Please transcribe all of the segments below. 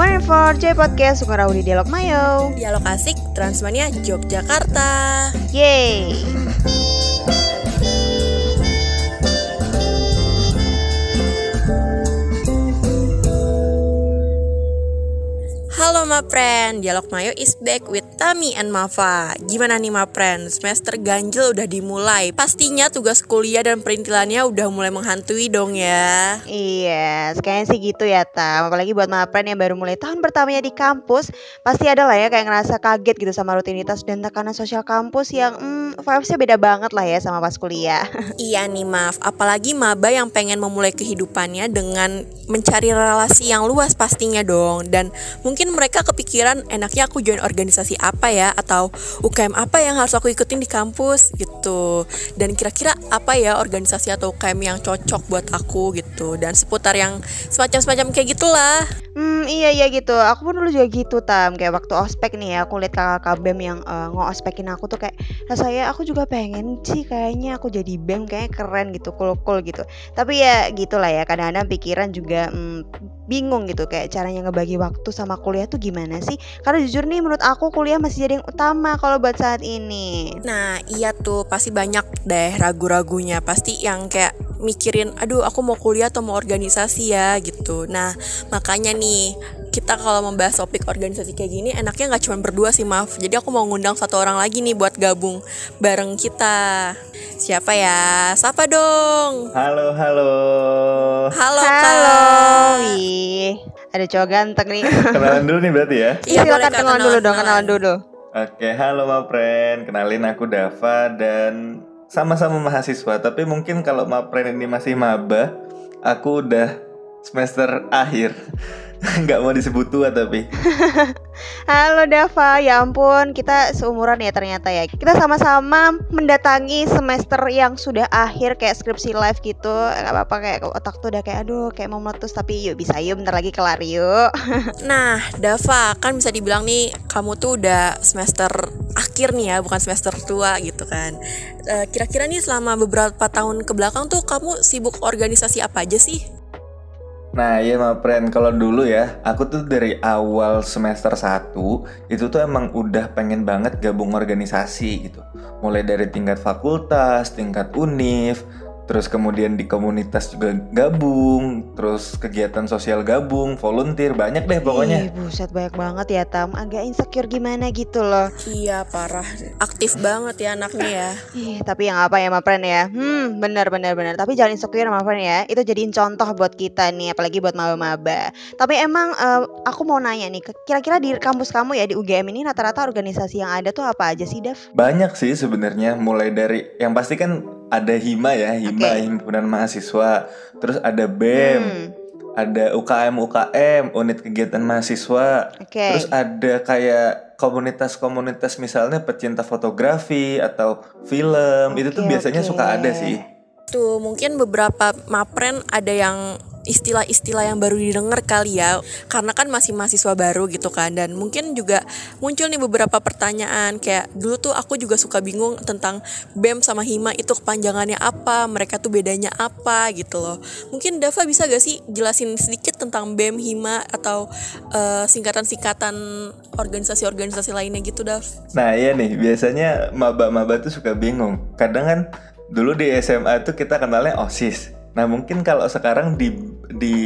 One and Four Joy Podcast Sukarau di Dialog Mayo. Dialog asik Transmania Yogyakarta. Yeay Halo ma friend, Dialog Mayo is back with Tami and Mafa. Gimana nih ma friend, semester ganjil udah dimulai. Pastinya tugas kuliah dan perintilannya udah mulai menghantui dong ya. Iya, kayaknya sih gitu ya Tam. Apalagi buat mapren yang baru mulai tahun pertamanya di kampus Pasti ada lah ya kayak ngerasa kaget gitu sama rutinitas dan tekanan sosial kampus Yang hmm, vibesnya beda banget lah ya sama pas kuliah. Iya nih maaf, apalagi maba yang pengen memulai kehidupannya dengan mencari relasi yang luas pastinya dong. Dan mungkin mereka kepikiran enaknya aku join organisasi apa ya? Atau UKM apa yang harus aku ikutin di kampus? Gitu. Dan kira-kira apa ya organisasi atau UKM yang cocok buat aku? Gitu. Dan seputar yang semacam-semacam kayak gitulah. Hmm iya iya gitu. Aku pun dulu juga gitu Tam. Kayak waktu ospek nih ya Aku liat kakak BEM yang uh, nge-ospekin aku tuh kayak Rasanya aku juga pengen sih kayaknya aku jadi BEM Kayaknya keren gitu Cool-cool gitu. Tapi ya gitulah ya Kadang-kadang pikiran juga hmm, bingung gitu Kayak caranya ngebagi waktu sama kuliah tuh gimana sih? Karena jujur nih menurut aku kuliah masih jadi yang utama Kalau buat saat ini. Nah iya tuh pasti banyak deh ragu-ragunya. Pasti yang kayak mikirin aduh aku mau kuliah atau mau organisasi ya gitu. Nah makanya nih kita kalau membahas topik organisasi kayak gini enaknya nggak cuma berdua sih maaf jadi aku mau ngundang satu orang lagi nih buat gabung bareng kita. Siapa ya? Siapa dong? Halo, halo. halo Halo kak. Wih Ada cowok ganteng nih Kenalan dulu nih berarti ya. Iya, boleh, Silakan Kak, kenalan dulu dong Kenalan dulu Oke, halo ma friend. Kenalin aku Dava dan sama-sama mahasiswa. Tapi mungkin kalau ma friend ini masih maba, aku udah semester akhir. Nggak mau disebut tua tapi. Halo Dava, ya ampun kita seumuran ya ternyata ya Kita sama-sama mendatangi semester yang sudah akhir kayak skripsi live gitu Gak apa-apa kayak otak tuh udah kayak aduh kayak mau meletus Tapi yuk bisa yuk bentar lagi kelar yuk Nah, Dava, kan bisa dibilang nih kamu tuh udah semester akhir nih ya, bukan semester tua gitu kan. Eh, Kira-kira nih selama beberapa tahun ke belakang tuh kamu sibuk organisasi apa aja sih? Nah iya ma friend, kalau dulu ya, aku tuh dari awal semester 1 itu tuh emang udah pengen banget gabung organisasi gitu. Mulai dari tingkat fakultas, tingkat univ, terus kemudian di komunitas juga gabung, terus kegiatan sosial gabung, volunteer, banyak deh Ih, pokoknya. buset banyak banget ya Tam Agak insecure gimana gitu loh Iya, parah. Aktif banget ya anaknya ya. Ih, tapi yang apa ya ma friend ya Hmm bener bener bener Tapi jangan insecure ma friend ya Itu jadiin contoh buat kita nih Apalagi buat maba-maba Tapi emang eh, aku mau nanya nih Kira-kira di kampus kamu ya Di UGM ini rata-rata organisasi yang ada tuh apa aja sih Dav? Banyak sih sebenarnya, mulai dari yang pasti kan ada HIMA ya, HIMA Oke. Himpunan Mahasiswa, terus ada BEM, Hmm, ada UKM UKM, unit kegiatan mahasiswa, Oke Terus ada kayak komunitas-komunitas misalnya pecinta fotografi atau film, itu tuh biasanya oke. suka ada sih. Tuh, mungkin beberapa mapren ada yang istilah-istilah yang baru didengar kali ya. Karena kan masih mahasiswa baru gitu kan. Dan mungkin juga muncul nih beberapa pertanyaan. Kayak dulu tuh aku juga suka bingung tentang BEM sama HIMA itu kepanjangannya apa mereka tuh bedanya apa gitu loh. Mungkin Dava bisa gak sih jelasin sedikit tentang BEM HIMA atau eh, singkatan-singkatan organisasi-organisasi lainnya gitu Dav? Nah iya nih, biasanya maba-maba tuh suka bingung. Kadang kan dulu di SMA tuh kita kenalnya OSIS. Nah mungkin kalau sekarang di di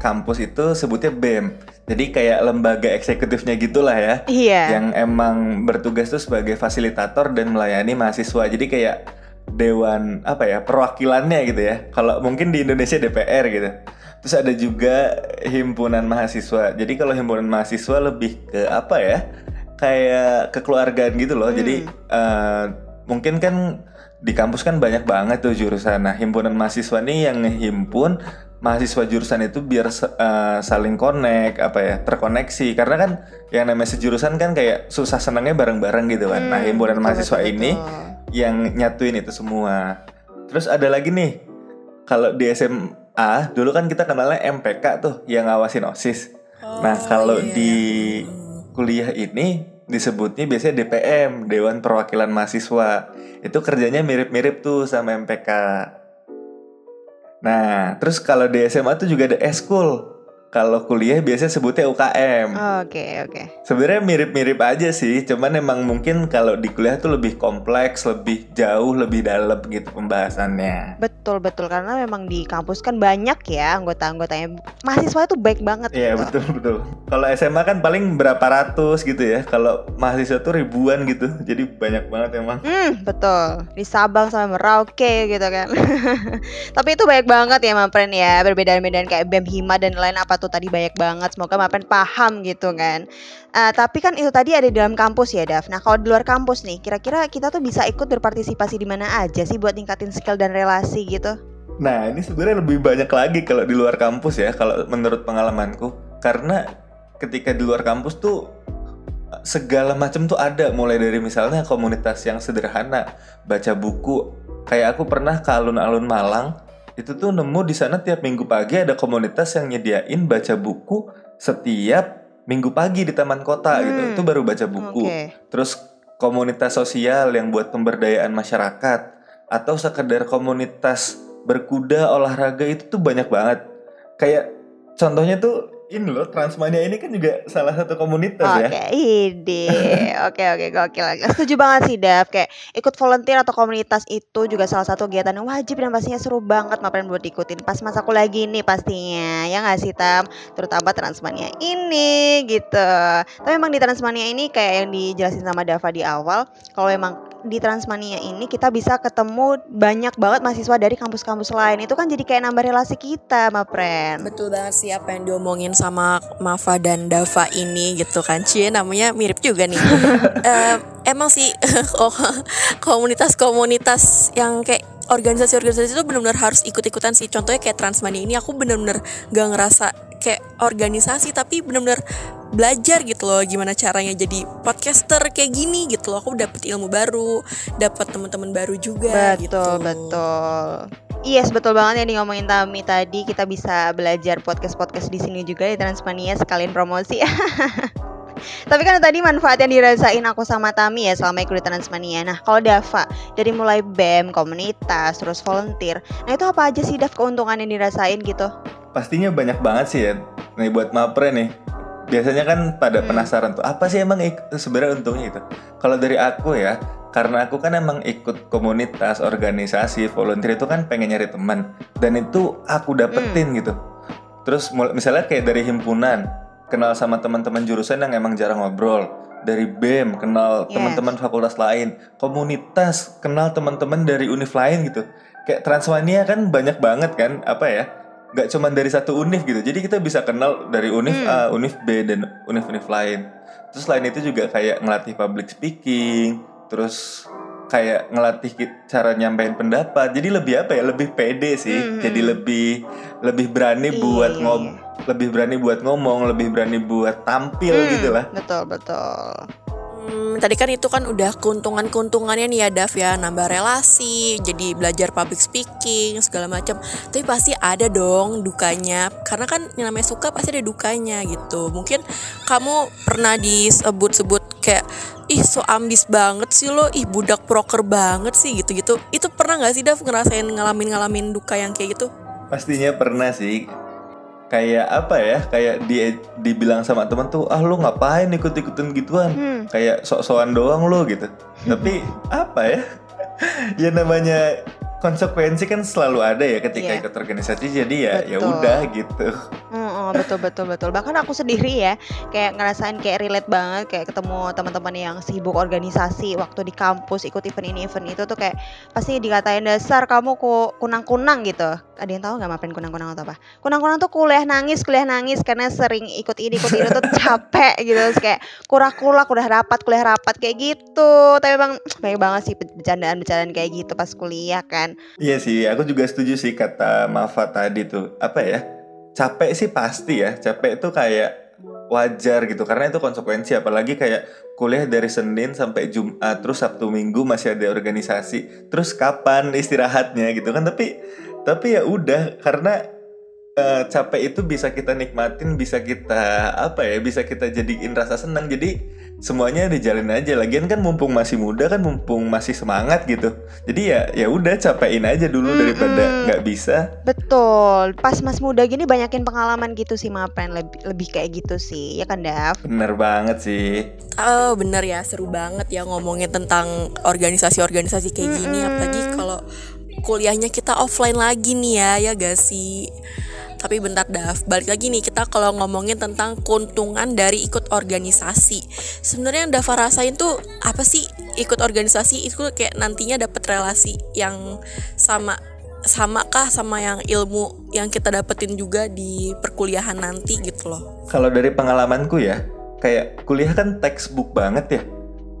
kampus itu sebutnya BEM. Jadi kayak lembaga eksekutifnya gitulah ya. Iya Yang emang bertugas tuh sebagai fasilitator dan melayani mahasiswa. Jadi kayak dewan apa ya perwakilannya gitu ya. Kalau mungkin di Indonesia DPR gitu. Terus ada juga himpunan mahasiswa. Jadi kalau himpunan mahasiswa lebih ke apa ya? Kayak kekeluargaan gitu loh. Jadi eh, mungkin kan di kampus kan banyak banget tuh jurusan. Nah, himpunan mahasiswa nih yang ngehimpun mahasiswa jurusan itu biar eh, saling connect apa ya terkoneksi karena kan yang namanya sejurusan kan kayak susah senangnya bareng-bareng gitu kan. nah Hmm, himpunan betul, mahasiswa betul, ini betul. yang nyatuin itu semua. Terus ada lagi nih kalau di SMA dulu kan kita kenalnya MPK tuh yang ngawasin osis. nah kalau iya, di kuliah ini disebutnya biasanya DPM Dewan Perwakilan Mahasiswa itu kerjanya mirip-mirip tuh sama MPK. Nah, terus kalau di SMA tuh juga ada eskul. Kalau kuliah biasanya sebutnya UKM. Oke, oke. Sebenarnya mirip-mirip aja sih, cuman emang mungkin kalau di kuliah tuh lebih kompleks, lebih jauh, lebih dalam gitu pembahasannya. Betul, betul karena memang di kampus kan banyak ya anggota-anggotanya. Mahasiswa itu baik banget Iya gitu. betul betul. Kalau SMA kan paling berapa ratus gitu ya. Kalau mahasiswa tuh ribuan gitu. Jadi banyak banget emang. Hmm, betul. Di Sabang sampai Merauke gitu kan. Tapi itu banyak banget ya Mapren ya. Perbedaan-perbedaan kayak BEM Hima dan lain apa tuh tadi banyak banget. Semoga Mapren paham gitu kan. Eh, tapi kan itu tadi ada di dalam kampus ya, Dav. Nah, kalau di luar kampus nih, kira-kira kita tuh bisa ikut berpartisipasi di mana aja sih buat ningkatin skill dan relasi gitu? Nah ini sebenarnya lebih banyak lagi kalau di luar kampus ya. Kalau menurut pengalamanku. Karena ketika di luar kampus tuh segala macam tuh ada. Mulai dari misalnya komunitas yang sederhana, baca buku. Kayak aku pernah ke alun-alun Malang. Itu tuh nemu di sana tiap minggu pagi ada komunitas yang nyediain baca buku setiap minggu pagi di taman kota gitu. Hmm. Itu baru baca buku. Oke. Terus komunitas sosial yang buat pemberdayaan masyarakat atau sekedar komunitas berkuda olahraga itu tuh banyak banget. Kayak contohnya tuh ini loh Transmania ini kan juga salah satu komunitas Oke, ya. ide. Oke, oke, gokil. Setuju banget sih, Dav. Kayak ikut volunteer atau komunitas itu juga salah satu kegiatan yang wajib dan pastinya seru banget Mapen buat ikutin pas masa kuliah gini pastinya. Ya nggak sih, Tam? Terutama Transmania ini gitu. Tapi memang di Transmania ini kayak yang dijelasin sama Dava di awal, kalau emang di Transmania ini kita bisa ketemu banyak banget mahasiswa dari kampus-kampus lain. Itu kan jadi kayak nambah relasi kita, Mapren. Betul banget sih apa yang diomongin sama Mafa dan Dava ini gitu kan Cie namanya mirip juga nih Em, Emang sih oh, komunitas-komunitas yang kayak organisasi-organisasi itu benar-benar harus ikut-ikutan sih Contohnya kayak Transmania ini aku benar-benar gak ngerasa kayak organisasi tapi benar-benar belajar gitu loh gimana caranya jadi podcaster kayak gini gitu loh aku dapet ilmu baru dapat teman-teman baru juga gitu Betul, betul. Yes, betul banget yang di ngomongin Tami tadi. Kita bisa belajar podcast-podcast di sini juga di Transmania sekalian promosi. Tapi kan tadi manfaat yang dirasain aku sama Tami ya selama ikut di Transmania. Nah, kalau Dava, dari mulai BEM, komunitas, terus volunteer. Nah, itu apa aja sih Dav keuntungan yang dirasain gitu? Pastinya banyak banget sih ya. Nih buat mapre nih. Biasanya kan pada Hmm. penasaran tuh apa sih emang sebenarnya untungnya itu. Kalau dari aku ya, karena aku kan emang ikut komunitas, organisasi, volunteer itu kan pengen nyari teman dan itu aku dapetin Hmm. gitu. Terus misalnya kayak dari himpunan, kenal sama teman-teman jurusan yang emang jarang ngobrol. Dari BEM kenal Yes. teman-teman fakultas lain, komunitas kenal teman-teman dari univ lain gitu. Kayak Transmania kan banyak banget kan apa ya? Gak cuman dari satu univ gitu. Jadi kita bisa kenal dari univ Hmm. A, univ B dan univ-univ lain. Terus selain itu juga kayak ngelatih public speaking, terus kayak ngelatih cara nyampein pendapat. Jadi lebih apa ya? Lebih pede sih. Mhm. Jadi lebih lebih berani Iya, buat iya, ngom iya. lebih berani buat ngomong, lebih berani buat tampil Hmm, gitu lah. Betul, betul. Hmm, tadi kan itu kan udah keuntungan-keuntungannya nih ya Dav ya nambah relasi, jadi belajar public speaking segala macam. Tapi pasti ada dong dukanya, karena kan yang namanya suka pasti ada dukanya gitu. Mungkin kamu pernah disebut-sebut kayak ih so ambis banget sih lo, ih budak proker banget sih gitu-gitu. Itu pernah nggak sih Dav ngerasain ngalamin-ngalamin duka yang kayak gitu? Pastinya pernah sih. Kayak apa ya? Kayak di dibilang sama teman tuh, "Ah lu ngapain ikut-ikutan gituan?" Hmm. Kayak sok-sokan doang lu gitu. Tapi apa ya? ya namanya konsekuensi kan selalu ada ya ketika Iya. ikut organisasi jadi ya ya udah gitu. Oh, betul betul betul. Bahkan aku sendiri ya kayak ngerasain kayak relate banget kayak ketemu teman-teman yang sibuk organisasi waktu di kampus ikut event ini event itu tuh kayak pasti dikatain dasar kamu kok kunang-kunang gitu. Ada yang tahu nggak maafin kunang-kunang atau apa? Kunang-kunang tuh kuliah nangis, kuliah nangis karena sering ikut ini ikut itu tuh capek gitu. Terus kayak kurak-kurak udah rapat, kuliah rapat kayak gitu. Tapi emang banyak banget sih bercandaan-bercandaan kayak gitu pas kuliah kan. Iya sih, aku juga setuju sih kata Mafa tadi tuh. Apa ya? Capek sih pasti ya. Capek itu kayak wajar gitu karena itu konsekuensi apalagi kayak kuliah dari Senin sampai Jumat terus Sabtu Minggu masih ada organisasi. Terus kapan istirahatnya gitu kan? Tapi tapi ya udah karena eh, capek itu bisa kita nikmatin, bisa kita apa ya, bisa kita jadiin rasa senang. Jadi semuanya dijalin aja. Lagian kan mumpung masih muda kan mumpung masih semangat gitu. Jadi ya ya udah capein aja dulu Mm-mm. daripada nggak bisa. Betul. Pas mas muda gini banyakin pengalaman gitu sih Mapren lebih lebih kayak gitu sih. Ya kan Dav? Bener banget sih. Oh bener ya seru banget ya ngomongin tentang organisasi-organisasi kayak gini Mm-mm. apalagi kalau kuliahnya kita offline lagi nih ya ya gak sih tapi bentar Dav. Balik lagi nih kita kalau ngomongin tentang keuntungan dari ikut organisasi. Sebenarnya yang Dava rasain tuh apa sih ikut organisasi? Itu kayak nantinya dapat relasi yang sama sama kah sama yang ilmu yang kita dapetin juga di perkuliahan nanti gitu loh. Kalau dari pengalamanku ya, kayak kuliah kan textbook banget ya.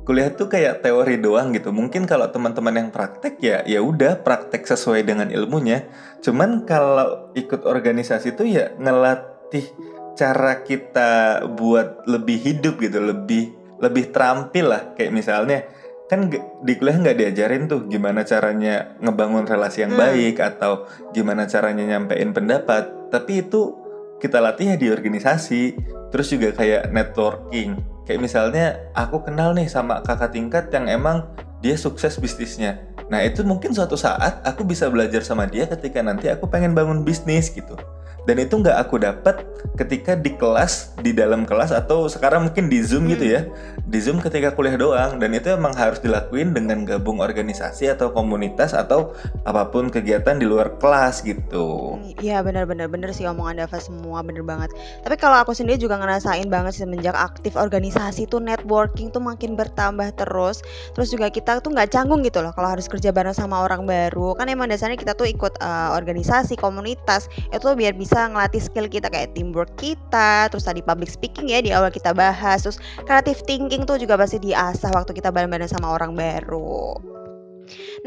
Kuliah tuh kayak teori doang gitu. Mungkin kalau teman-teman yang praktek ya ya udah praktek sesuai dengan ilmunya. Cuman kalau ikut organisasi tuh ya ngelatih cara kita buat lebih hidup gitu, lebih lebih terampil lah. Kayak misalnya kan di kuliah nggak diajarin tuh gimana caranya ngebangun relasi yang Hmm. baik atau gimana caranya nyampein pendapat. Tapi itu kita latih ya di organisasi terus juga kayak networking kayak misalnya aku kenal nih sama kakak tingkat yang emang dia sukses bisnisnya. Nah itu mungkin suatu saat aku bisa belajar sama dia ketika nanti aku pengen bangun bisnis gitu dan itu nggak aku dapat ketika di kelas di dalam kelas atau sekarang mungkin di zoom gitu ya di zoom ketika kuliah doang dan itu emang harus dilakuin dengan gabung organisasi atau komunitas atau apa pun kegiatan di luar kelas gitu Iya benar-benar bener sih omongan Dava semua bener banget. Tapi kalau aku sendiri juga ngerasain banget semenjak aktif organisasi tuh networking tuh makin bertambah terus. Terus juga kita tuh nggak canggung gitu loh kalau harus kerja bareng sama orang baru. Kan emang dasarnya kita tuh ikut eh, organisasi komunitas itu biar bisa ngelatih skill kita kayak teamwork kita. Terus tadi public speaking ya di awal kita bahas. Terus creative thinking tuh juga pasti diasah waktu kita bareng-bareng sama orang baru.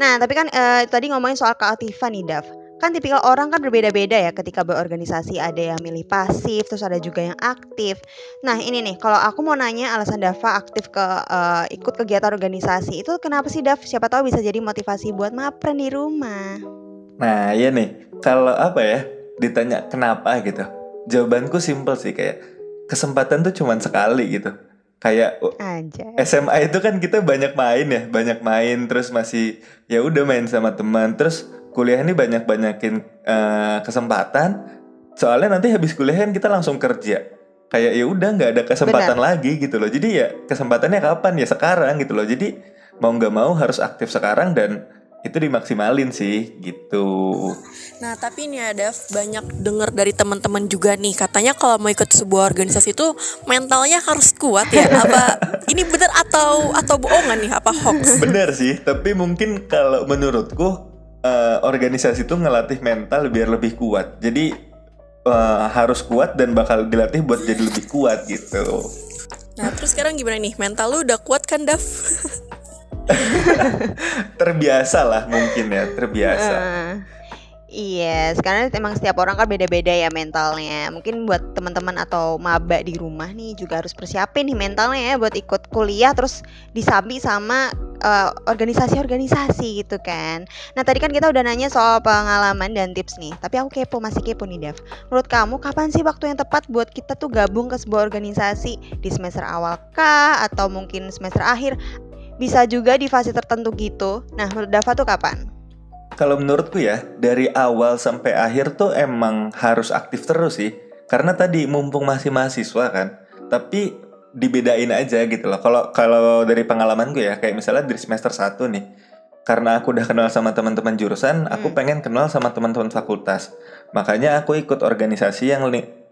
Nah, tapi kan eh, tadi ngomongin soal keaktifan nih, Dav. Kan tipikal orang kan berbeda-beda ya ketika berorganisasi. Ada yang milih pasif, terus ada juga yang aktif. Nah, ini nih, kalau aku mau nanya alasan Dava aktif ke eh, ikut kegiatan organisasi itu kenapa sih, Dav? Siapa tahu bisa jadi motivasi buat mapren di rumah. Nah, iya nih. Kalau apa ya? Ditanya kenapa gitu. Jawabanku simpel sih kayak kesempatan tuh cuman sekali gitu. Kayak uh, Aja. SMA itu kan kita banyak main ya, banyak main terus masih ya udah main sama teman. Terus kuliah ini banyak-banyakin eh, kesempatan. Soalnya nanti habis kuliah kan kita langsung kerja. Kayak ya udah nggak ada kesempatan lagi gitu loh. Jadi ya kesempatannya kapan ya sekarang gitu loh. Jadi mau nggak mau harus aktif sekarang dan itu dimaksimalin sih gitu. Nah tapi ini ada banyak dengar dari teman-teman juga nih katanya kalau mau ikut sebuah organisasi itu mentalnya harus kuat ya apa ini bener atau atau bohongan nih apa hoax? Bener sih, tapi mungkin kalau menurutku eh, organisasi itu ngelatih mental biar lebih kuat. Jadi eh, harus kuat dan bakal dilatih buat jadi lebih kuat gitu. Nah terus sekarang gimana nih mental lu udah kuat kan Dav? Terbiasa lah mungkin ya, terbiasa. Eh, Iya, sekarang emang setiap orang kan beda-beda ya mentalnya. Mungkin buat teman-teman atau maba di rumah nih juga harus persiapin nih mentalnya ya buat ikut kuliah terus disambi sama eh, organisasi-organisasi gitu kan. Nah tadi kan kita udah nanya soal pengalaman dan tips nih. Tapi aku kepo masih kepo nih Dav. Menurut kamu kapan sih waktu yang tepat buat kita tuh gabung ke sebuah organisasi di semester awal kah atau mungkin semester akhir? Bisa juga di fase tertentu gitu. Nah menurut Dava tuh kapan? Kalau menurutku ya, dari awal sampai akhir tuh emang harus aktif terus sih. Karena tadi mumpung masih mahasiswa kan. Tapi dibedain aja gitu loh. Kalau kalau dari pengalamanku ya, kayak misalnya dari semester 1 nih. Karena aku udah kenal sama teman-teman jurusan, aku Hmm. pengen kenal sama teman-teman fakultas. Makanya aku ikut organisasi yang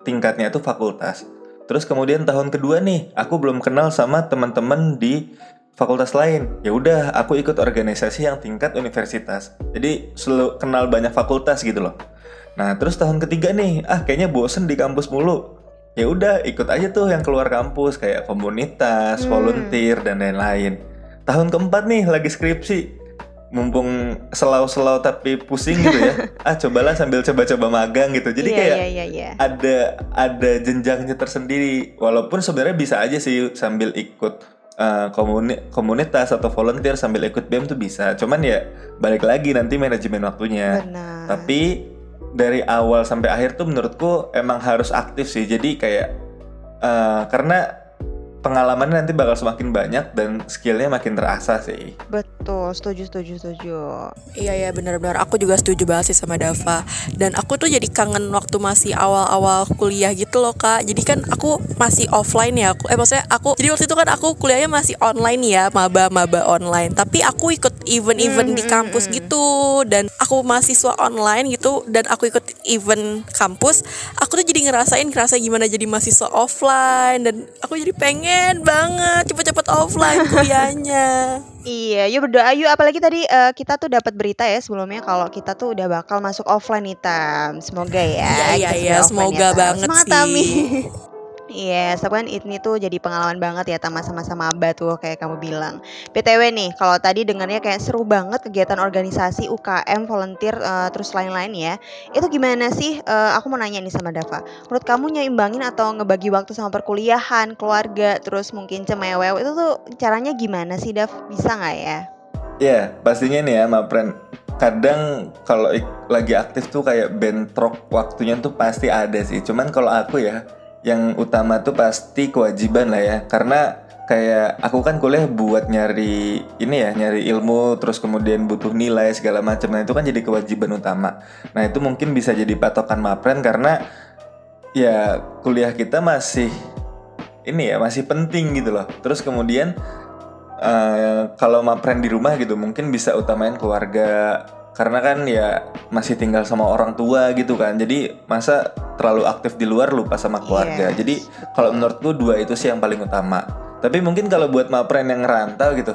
tingkatnya itu fakultas. Terus kemudian tahun kedua nih, aku belum kenal sama teman-teman di fakultas lain. Ya udah, aku ikut organisasi yang tingkat universitas. Jadi selalu kenal banyak fakultas gitu loh. Nah, terus tahun ketiga nih, ah kayaknya bosen di kampus mulu. Ya udah, ikut aja tuh yang keluar kampus kayak komunitas, Hmm. volunteer dan lain-lain. Tahun keempat nih lagi skripsi. Mumpung selau-selau tapi pusing gitu ya. ah, cobalah sambil coba-coba magang gitu. Jadi Iya, kayak iya, iya, iya. ada ada jenjangnya tersendiri walaupun sebenarnya bisa aja sih sambil ikut uh, komuni- komunitas atau volunteer sambil ikut BEM tuh bisa cuman ya balik lagi nanti manajemen waktunya Benar. tapi dari awal sampai akhir tuh menurutku emang harus aktif sih. Jadi kayak uh, karena pengalamannya nanti bakal semakin banyak dan skillnya makin terasa sih. Betul, setuju, setuju, setuju. Iya ya benar-benar aku juga setuju banget sih sama Dava. Dan aku tuh jadi kangen waktu masih awal-awal kuliah gitu loh kak. Jadi kan aku masih offline ya. Aku, eh maksudnya aku jadi waktu itu kan aku kuliahnya masih online ya, maba-maba online. Tapi aku ikut event-event di kampus gitu dan aku mahasiswa online gitu dan aku ikut event kampus. Aku tuh jadi ngerasain ngerasa gimana jadi mahasiswa offline dan aku jadi pengen pengen banget cepet-cepet offline kuliahnya. Iya, yuk berdoa yuk. Apalagi tadi uh, kita tuh dapat berita ya sebelumnya kalau kita tuh udah bakal masuk offline nih Tam. Semoga ya. Iya iya iya, semoga ya, banget Semangat, sih. Tami. Iya, yes, kan ini tuh jadi pengalaman banget ya sama sama maba tuh kayak kamu bilang. BTW nih, kalau tadi dengarnya kayak seru banget kegiatan organisasi UKM, volunteer uh, terus lain-lain ya. Itu gimana sih? Uh, aku mau nanya nih sama Dava. Menurut kamu nyeimbangin atau ngebagi waktu sama perkuliahan, keluarga, terus mungkin cemewew itu tuh caranya gimana sih, Dav? Bisa nggak ya? Iya, yeah, pastinya nih ya, Mapren kadang kalau lagi aktif tuh kayak bentrok waktunya tuh pasti ada sih. Cuman kalau aku ya yang utama tuh pasti kewajiban lah ya. Karena kayak aku kan kuliah buat nyari ini ya nyari ilmu terus kemudian butuh nilai segala macam. Nah itu kan jadi kewajiban utama. Nah itu mungkin bisa jadi patokan mapren karena ya kuliah kita masih ini ya masih penting gitu loh. Terus kemudian uh, kalau mapren di rumah gitu mungkin bisa utamain keluarga. Karena kan ya masih tinggal sama orang tua gitu kan. Jadi masa terlalu aktif di luar lupa sama keluarga. Yes. jadi kalau menurutku dua itu sih yang paling utama. Tapi mungkin kalau buat mapren yang ngerantau gitu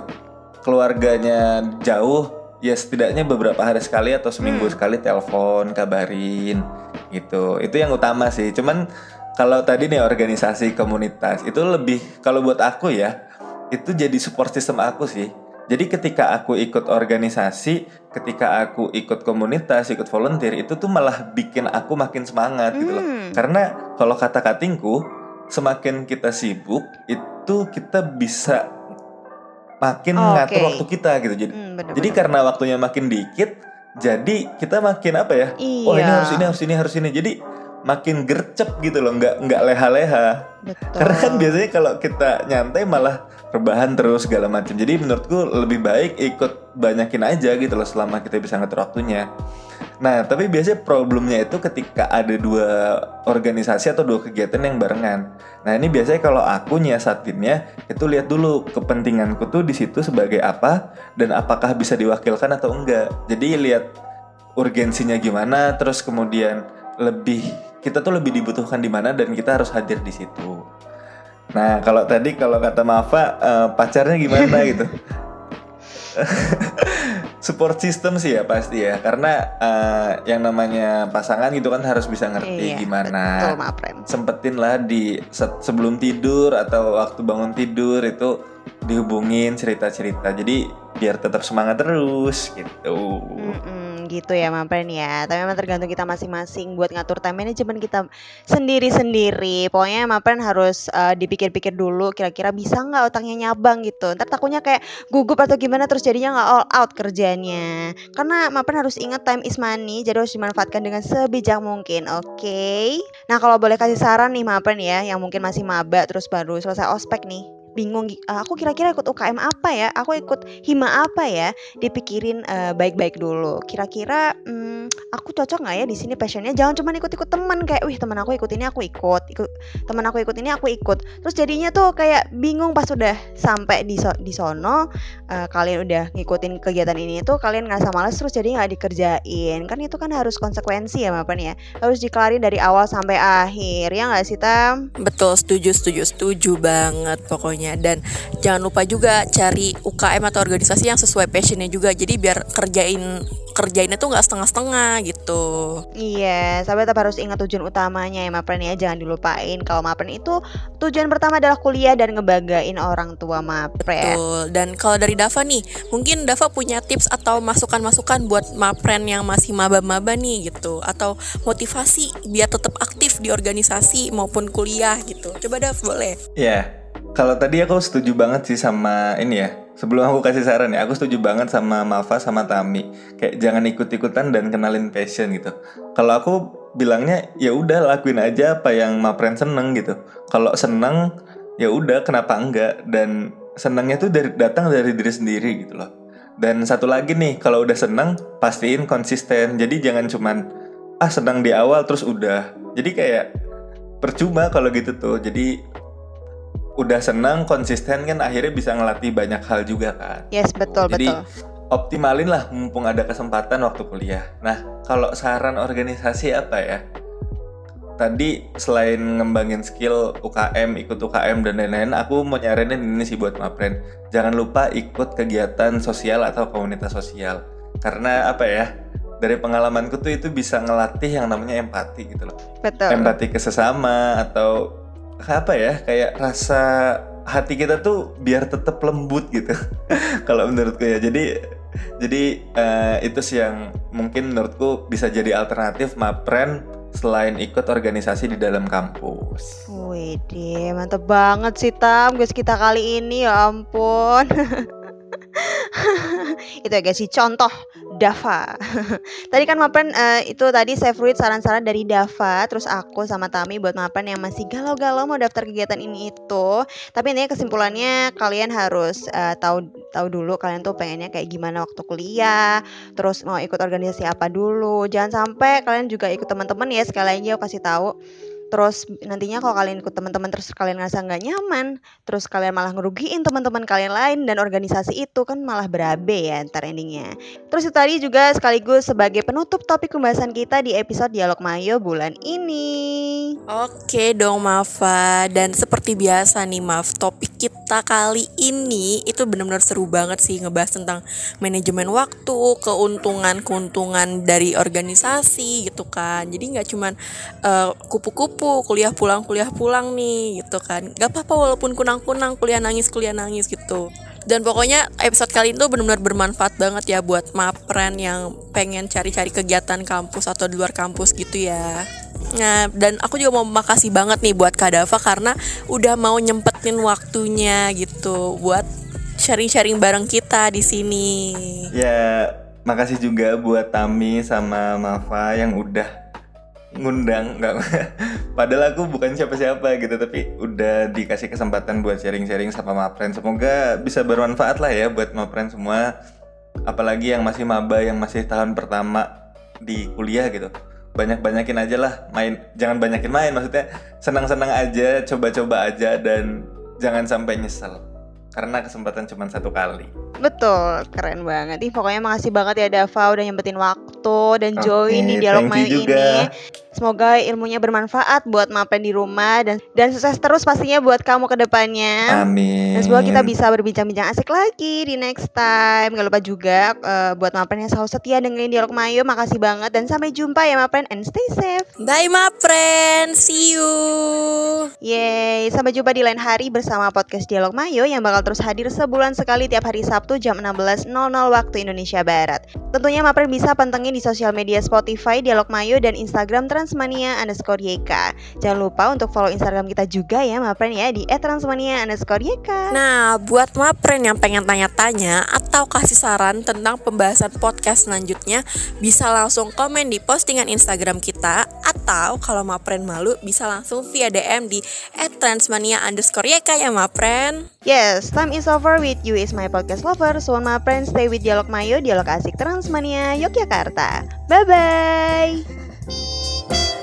keluarganya jauh ya setidaknya beberapa hari sekali atau seminggu hmm. sekali telepon kabarin gitu. Itu yang utama sih. Cuman kalau tadi nih organisasi komunitas itu lebih kalau buat aku ya itu jadi support system aku sih jadi ketika aku ikut organisasi, ketika aku ikut komunitas, ikut volunteer itu tuh malah bikin aku makin semangat hmm. gitu loh. Hmm. Karena kalau kata katingku, semakin kita sibuk itu kita bisa makin oh, ngatur okay. waktu kita gitu. Jadi hmm, bener, jadi karena waktunya makin dikit, jadi kita makin apa ya? Iya. Oh ini harus ini harus ini harus ini. Jadi makin gercep gitu loh, nggak nggak leha-leha. Karena kan biasanya kalau kita nyantai malah rebahan terus segala macam. Jadi menurutku lebih baik ikut banyakin aja gitu loh selama kita bisa ngatur waktunya. Nah, tapi biasanya problemnya itu ketika ada dua organisasi atau dua kegiatan yang barengan. Nah, ini biasanya kalau aku nyiasatinnya itu lihat dulu kepentinganku tuh di situ sebagai apa dan apakah bisa diwakilkan atau enggak. Jadi lihat urgensinya gimana, terus kemudian lebih kita tuh lebih dibutuhkan di mana dan kita harus hadir di situ. Nah, kalau tadi kalau kata Mafa uh, pacarnya gimana gitu? support system sih ya pasti ya karena uh, yang namanya pasangan gitu kan harus bisa ngerti iya, gimana betul, sempetin lah di sebelum tidur atau waktu bangun tidur itu dihubungin cerita-cerita jadi biar tetap semangat terus gitu. Mm -mm gitu ya Mampren ya. Tapi memang tergantung kita masing-masing buat ngatur time management kita sendiri-sendiri. Pokoknya Mampren harus uh, dipikir-pikir dulu kira-kira bisa nggak otaknya nyabang gitu. Ntar takutnya kayak gugup atau gimana terus jadinya nggak all out kerjanya. Karena Mampren harus ingat time is money jadi harus dimanfaatkan dengan sebijak mungkin oke? Okay? nah kalau boleh kasih saran nih Mampren ya yang mungkin masih maba terus baru selesai ospek nih bingung uh, aku kira-kira ikut UKM apa ya? Aku ikut hima apa ya? Dipikirin uh, baik-baik dulu. Kira-kira um, aku cocok nggak ya di sini passionnya? Jangan cuma ikut-ikut teman kayak wih teman aku ikut ini aku ikut ikut teman aku ikut ini aku ikut. Terus jadinya tuh kayak bingung pas udah sampai di so di sono uh, kalian udah ngikutin kegiatan ini tuh kalian nggak sama malas terus jadi nggak dikerjain. Kan itu kan harus konsekuensi ya apa nih ya? Harus dikelarin dari awal sampai akhir ya nggak sih tam? Betul setuju setuju setuju banget pokoknya semuanya dan jangan lupa juga cari UKM atau organisasi yang sesuai passionnya juga jadi biar kerjain kerjainnya tuh nggak setengah-setengah gitu. Iya, sahabat tetap harus ingat tujuan utamanya ya Mapren ya, jangan dilupain kalau Mapren itu tujuan pertama adalah kuliah dan ngebagain orang tua Mapren. Betul. Dan kalau dari Dava nih, mungkin Dava punya tips atau masukan-masukan buat Mapren yang masih maba-maba nih gitu atau motivasi biar tetap aktif di organisasi maupun kuliah gitu. Coba Dav boleh. Iya. Yeah kalau tadi aku setuju banget sih sama ini ya sebelum aku kasih saran ya, aku setuju banget sama Mafa sama Tami. Kayak jangan ikut-ikutan dan kenalin passion gitu. Kalau aku bilangnya ya udah lakuin aja apa yang Mapren seneng gitu. Kalau seneng ya udah kenapa enggak dan senangnya tuh dari datang dari diri sendiri gitu loh. Dan satu lagi nih, kalau udah seneng pastiin konsisten. Jadi jangan cuman ah senang di awal terus udah. Jadi kayak percuma kalau gitu tuh. Jadi udah senang konsisten kan akhirnya bisa ngelatih banyak hal juga kan. Yes betul Jadi, betul. optimalin lah mumpung ada kesempatan waktu kuliah. Nah kalau saran organisasi apa ya? Tadi selain ngembangin skill UKM, ikut UKM dan lain-lain, aku mau nyaranin ini sih buat Mapren. Jangan lupa ikut kegiatan sosial atau komunitas sosial. Karena apa ya? Dari pengalamanku tuh itu bisa ngelatih yang namanya empati gitu loh. Betul. Empati ke sesama atau apa ya kayak rasa hati kita tuh biar tetap lembut gitu kalau menurutku ya jadi jadi uh, itu sih yang mungkin menurutku bisa jadi alternatif mapren selain ikut organisasi di dalam kampus. Wih, mantep banget sih Tam, guys kita kali ini ya ampun. itu ya guys contoh Dava. tadi kan Mapen uh, itu tadi saya fruit saran-saran dari Dava, terus aku sama Tami buat Mapen yang masih galau-galau mau daftar kegiatan ini itu. Tapi intinya kesimpulannya kalian harus uh, tahu tahu dulu kalian tuh pengennya kayak gimana waktu kuliah, terus mau ikut organisasi apa dulu. Jangan sampai kalian juga ikut teman-teman ya sekali lagi aku kasih tahu terus nantinya kalau kalian ikut teman-teman terus kalian ngerasa nggak nyaman terus kalian malah ngerugiin teman-teman kalian lain dan organisasi itu kan malah berabe ya ntar endingnya. Terus itu tadi juga sekaligus sebagai penutup topik pembahasan kita di episode dialog Mayo bulan ini. Oke dong Mafa dan seperti biasa nih Maf topik kita kali ini itu benar-benar seru banget sih ngebahas tentang manajemen waktu keuntungan-keuntungan dari organisasi gitu kan. Jadi nggak cuman uh, kupu-kupu kuliah pulang kuliah pulang nih gitu kan. Gak apa-apa walaupun kunang-kunang kuliah nangis kuliah nangis gitu. Dan pokoknya episode kali itu benar-benar bermanfaat banget ya buat mapren yang pengen cari-cari kegiatan kampus atau di luar kampus gitu ya. Nah, dan aku juga mau makasih banget nih buat Kadava karena udah mau nyempetin waktunya gitu buat sharing-sharing bareng kita di sini. Ya, makasih juga buat Tami sama Mafa yang udah ngundang nggak. Padahal aku bukan siapa-siapa gitu tapi udah dikasih kesempatan buat sharing-sharing sama Mapren semoga bisa bermanfaat lah ya buat Mapren semua. Apalagi yang masih maba yang masih tahun pertama di kuliah gitu. Banyak-banyakin aja lah main jangan banyakin main maksudnya senang-senang aja coba-coba aja dan jangan sampai nyesel. Karena kesempatan cuma satu kali. Betul, keren banget. Ih, pokoknya makasih banget ya Dava udah nyempetin waktu dan okay, join di dialog main ini. Semoga ilmunya bermanfaat buat Mapen di rumah dan dan sukses terus pastinya buat kamu ke depannya. Amin. Dan semoga kita bisa berbincang-bincang asik lagi di next time. Gak lupa juga uh, buat Mapen yang selalu setia dengerin dialog Mayo. Makasih banget dan sampai jumpa ya Mapen and stay safe. Bye Mapen, see you. Yeay, sampai jumpa di lain hari bersama podcast Dialog Mayo yang bakal terus hadir sebulan sekali tiap hari Sabtu jam 16.00 waktu Indonesia Barat. Tentunya Mapen bisa pantengin di sosial media Spotify, Dialog Mayo, dan Instagram Transmania underscore YK. Jangan lupa untuk follow Instagram kita juga ya Mapren ya di @transmania underscore YK. Nah, buat Mapren yang pengen tanya-tanya atau kasih saran tentang pembahasan podcast selanjutnya, bisa langsung komen di postingan Instagram kita atau kalau Mapren malu bisa langsung via DM di @transmania underscore YK ya Mapren. Yes, time is over with you is my podcast lover. So friends stay with Dialog Mayo, Dialog Asik Transmania, Yogyakarta. Bye bye. you